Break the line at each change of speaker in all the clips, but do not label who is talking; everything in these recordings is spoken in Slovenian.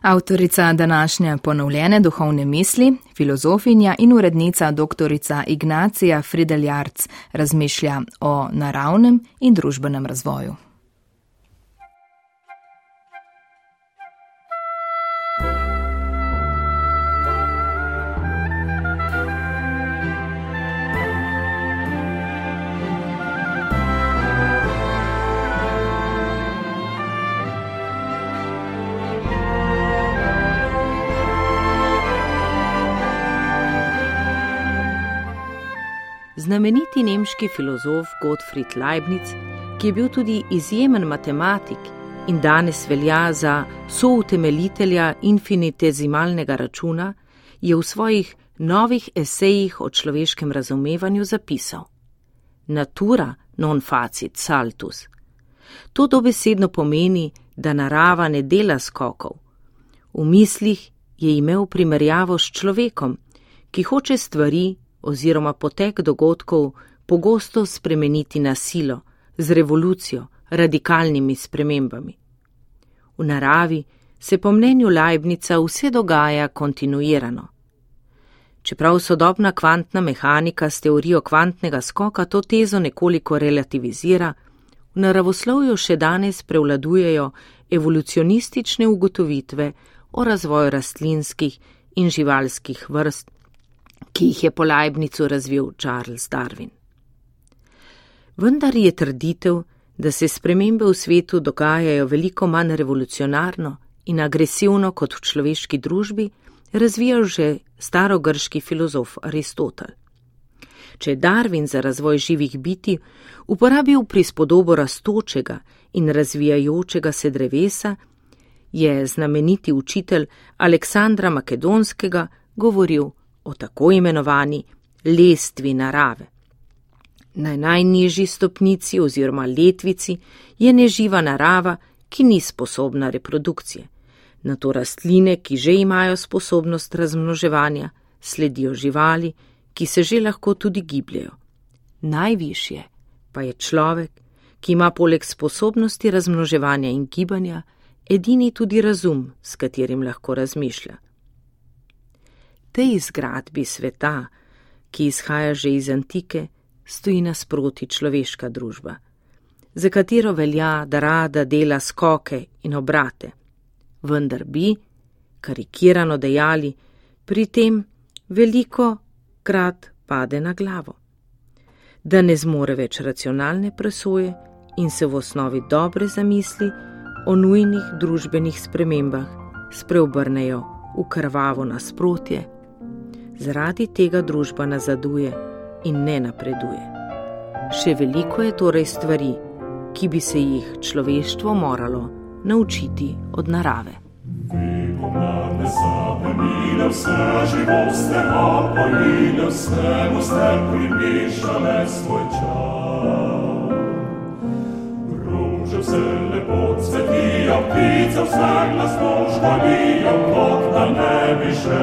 Avtorica današnje ponovljene duhovne misli, filozofinja in urednica dr. Ignacija Frideljarc razmišlja o naravnem in družbenem razvoju.
Znameniti nemški filozof Gottfried Leibniz, ki je bil tudi izjemen matematik in danes velja za soutemeljitelja infinitezimalnega računa, je v svojih novih esejih o človeškem razumevanju zapisal: Natura non facit saltus. To dobesedno pomeni, da narava ne dela skokov. V mislih je imel primerjavo s človekom, ki hoče stvari oziroma potek dogodkov pogosto spremeniti na silo, z revolucijo, radikalnimi spremembami. V naravi se po mnenju Leibnica vse dogaja kontinuirano. Čeprav sodobna kvantna mehanika s teorijo kvantnega skoka to tezo nekoliko relativizira, v naravoslovju še danes prevladujejo evolucionistične ugotovitve o razvoju rastlinskih in živalskih vrst ki jih je po Leibnicu razvil Charles Darwin. Vendar je trditev, da se spremembe v svetu dogajajo veliko manj revolucionarno in agresivno kot v človeški družbi, razvijal že starogrški filozof Aristotel. Če je Darwin za razvoj živih biti uporabil prispodobo rastočega in razvijajočega se drevesa, je znameniti učitelj Aleksandra Makedonskega govoril o tako imenovani lestvi narave. Na najnižji stopnici oziroma letvici je neživa narava, ki ni sposobna reprodukcije. Na to rastline, ki že imajo sposobnost razmnoževanja, sledijo živali, ki se že lahko tudi gibljajo. Najvišje pa je človek, ki ima poleg sposobnosti razmnoževanja in gibanja edini tudi razum, s katerim lahko razmišlja tej zgradbi sveta, ki izhaja že iz antike, stoji nasproti človeška družba, za katero velja, da rada dela skoke in obrate, vendar bi, karikirano dejali, pri tem veliko krat pade na glavo, da ne zmore več racionalne presoje in se v osnovi dobre zamisli o nujnih družbenih spremembah spreobrnejo v krvavo nasprotje zaradi tega družba nazaduje in ne napreduje. Še veliko je torej stvari, ki bi se jih človeštvo moralo naučiti od narave.
Vse živoste, a pojile vse, vse primišale svoj čas. Ruže vse lepo cvetijo, ptice vse glasno žvalijo, kot da ne bi še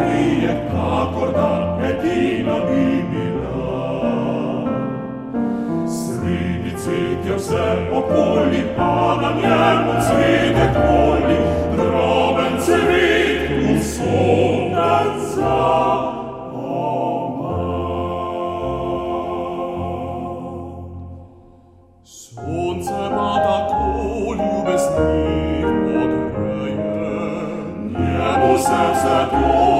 Priecta corda et in abimina. Sridicitio se oculi, Adam iemum sridet coli, Droben serit, usum danza, Sunt serata coliubes nivo dreie, Niemus esse tu.